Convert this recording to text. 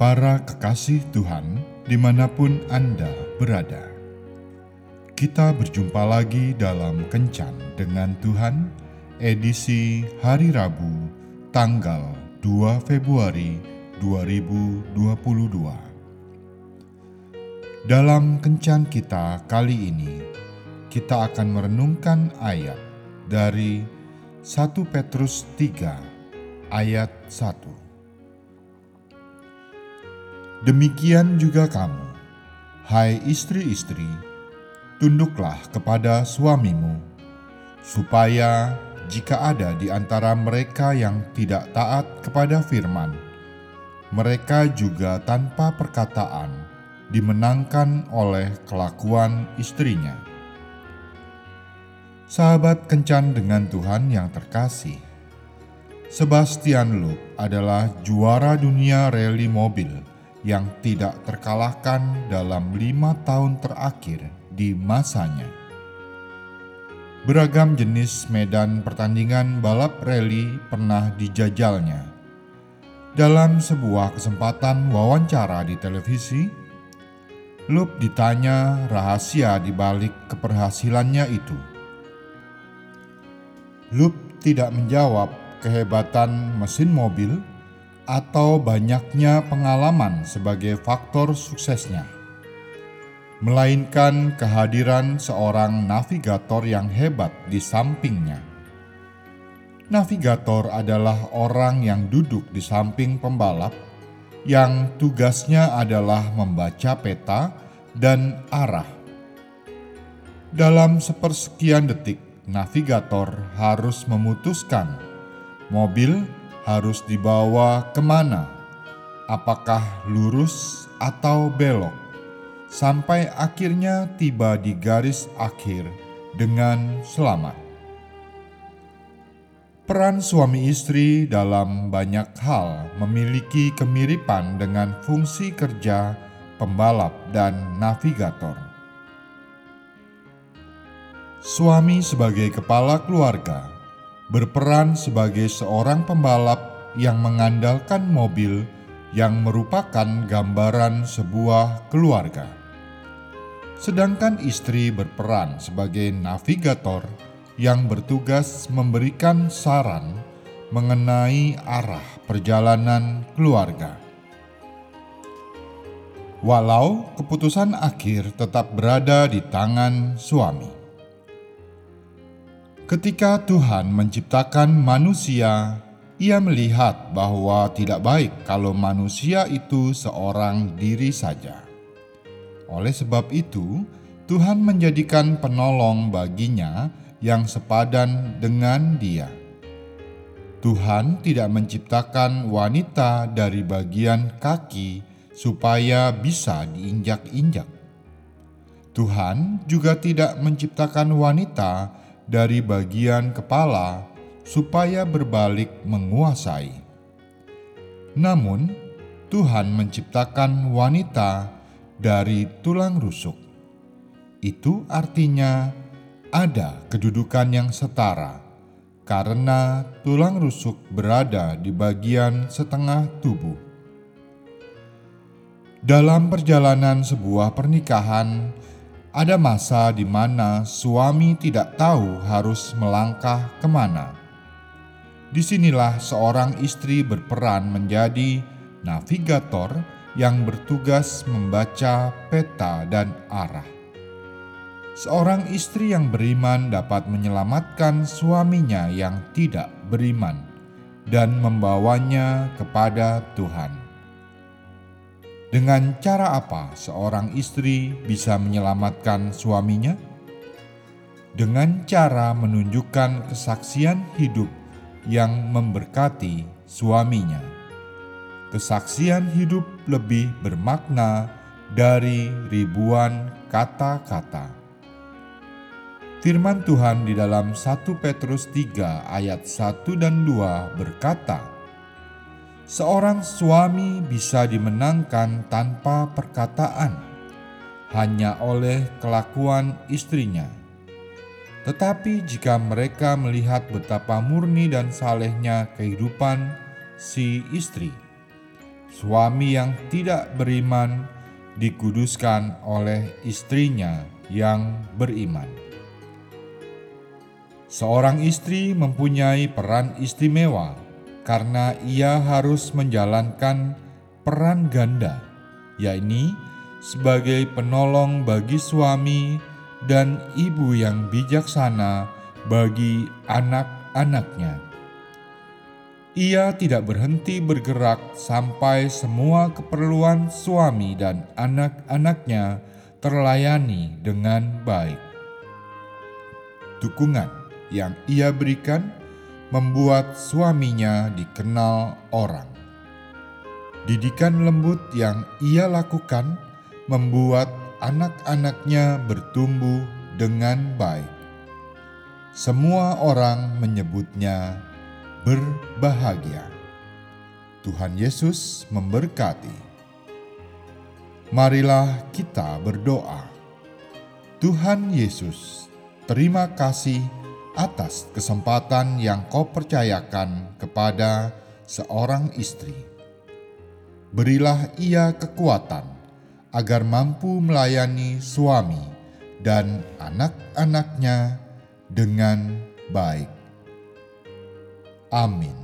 Para kekasih Tuhan, di mana pun Anda berada, kita berjumpa lagi dalam Kencan dengan Tuhan, edisi hari Rabu, tanggal 2 Februari 2022. Dalam Kencan kita kali ini, kita akan merenungkan ayat dari 1 Petrus 3 ayat 1. Demikian juga kamu, hai istri-istri, tunduklah kepada suamimu, supaya jika ada di antara mereka yang tidak taat kepada firman, mereka juga tanpa perkataan dimenangkan oleh kelakuan istrinya. Sahabat kencan dengan Tuhan yang terkasih, Sebastian Loeb adalah juara dunia rally mobil yang tidak terkalahkan dalam lima tahun terakhir di masanya. Beragam jenis medan pertandingan balap rally pernah dijajalnya. Dalam sebuah kesempatan wawancara di televisi, Lup ditanya rahasia di balik keberhasilannya itu. Lup tidak menjawab kehebatan mesin mobil atau banyaknya pengalaman sebagai faktor suksesnya, melainkan kehadiran seorang navigator yang hebat di sampingnya. Navigator adalah orang yang duduk di samping pembalap, yang tugasnya adalah membaca peta dan arah. Dalam sepersekian detik, navigator harus memutuskan mobil harus dibawa ke mana, apakah lurus atau belok, sampai akhirnya tiba di garis akhir dengan selamat. Peran suami istri dalam banyak hal memiliki kemiripan dengan fungsi kerja pembalap dan navigator. Suami sebagai kepala keluarga berperan sebagai seorang pembalap yang mengandalkan mobil yang merupakan gambaran sebuah keluarga. Sedangkan istri berperan sebagai navigator yang bertugas memberikan saran mengenai arah perjalanan keluarga. Walau keputusan akhir tetap berada di tangan suami. Ketika Tuhan menciptakan manusia, Ia melihat bahwa tidak baik kalau manusia itu seorang diri saja. Oleh sebab itu, Tuhan menjadikan penolong baginya yang sepadan dengan Dia. Tuhan tidak menciptakan wanita dari bagian kaki supaya bisa diinjak-injak. Tuhan juga tidak menciptakan wanita dari bagian kepala supaya berbalik menguasai. Namun, Tuhan menciptakan wanita dari tulang rusuk. Itu artinya ada kedudukan yang setara, karena tulang rusuk berada di bagian setengah tubuh. Dalam perjalanan sebuah pernikahan, ada masa di mana suami tidak tahu harus melangkah ke mana. Di sinilah seorang istri berperan menjadi navigator yang bertugas membaca peta dan arah. Seorang istri yang beriman dapat menyelamatkan suaminya yang tidak beriman dan membawanya kepada Tuhan. Dengan cara apa seorang istri bisa menyelamatkan suaminya? Dengan cara menunjukkan kesaksian hidup yang memberkati suaminya. Kesaksian hidup lebih bermakna dari ribuan kata-kata. Firman Tuhan di dalam 1 Petrus 3 ayat 1 dan 2 berkata, Seorang suami bisa dimenangkan tanpa perkataan, hanya oleh kelakuan istrinya. Tetapi jika mereka melihat betapa murni dan salehnya kehidupan si istri, Suami yang tidak beriman dikuduskan oleh istrinya yang beriman. Seorang istri mempunyai peran istimewa karena ia harus menjalankan peran ganda, yakni sebagai penolong bagi suami dan ibu yang bijaksana bagi anak-anaknya. Ia tidak berhenti bergerak sampai semua keperluan suami dan anak-anaknya terlayani dengan baik. Dukungan yang ia berikan membuat suaminya dikenal orang. Didikan lembut yang ia lakukan membuat anak-anaknya bertumbuh dengan baik. Semua orang menyebutnya berbahagia. Tuhan Yesus memberkati. Marilah kita berdoa. Tuhan Yesus, terima kasih atas kesempatan yang kau percayakan kepada seorang istri. Berilah ia kekuatan agar mampu melayani suami dan anak-anaknya dengan baik Amin.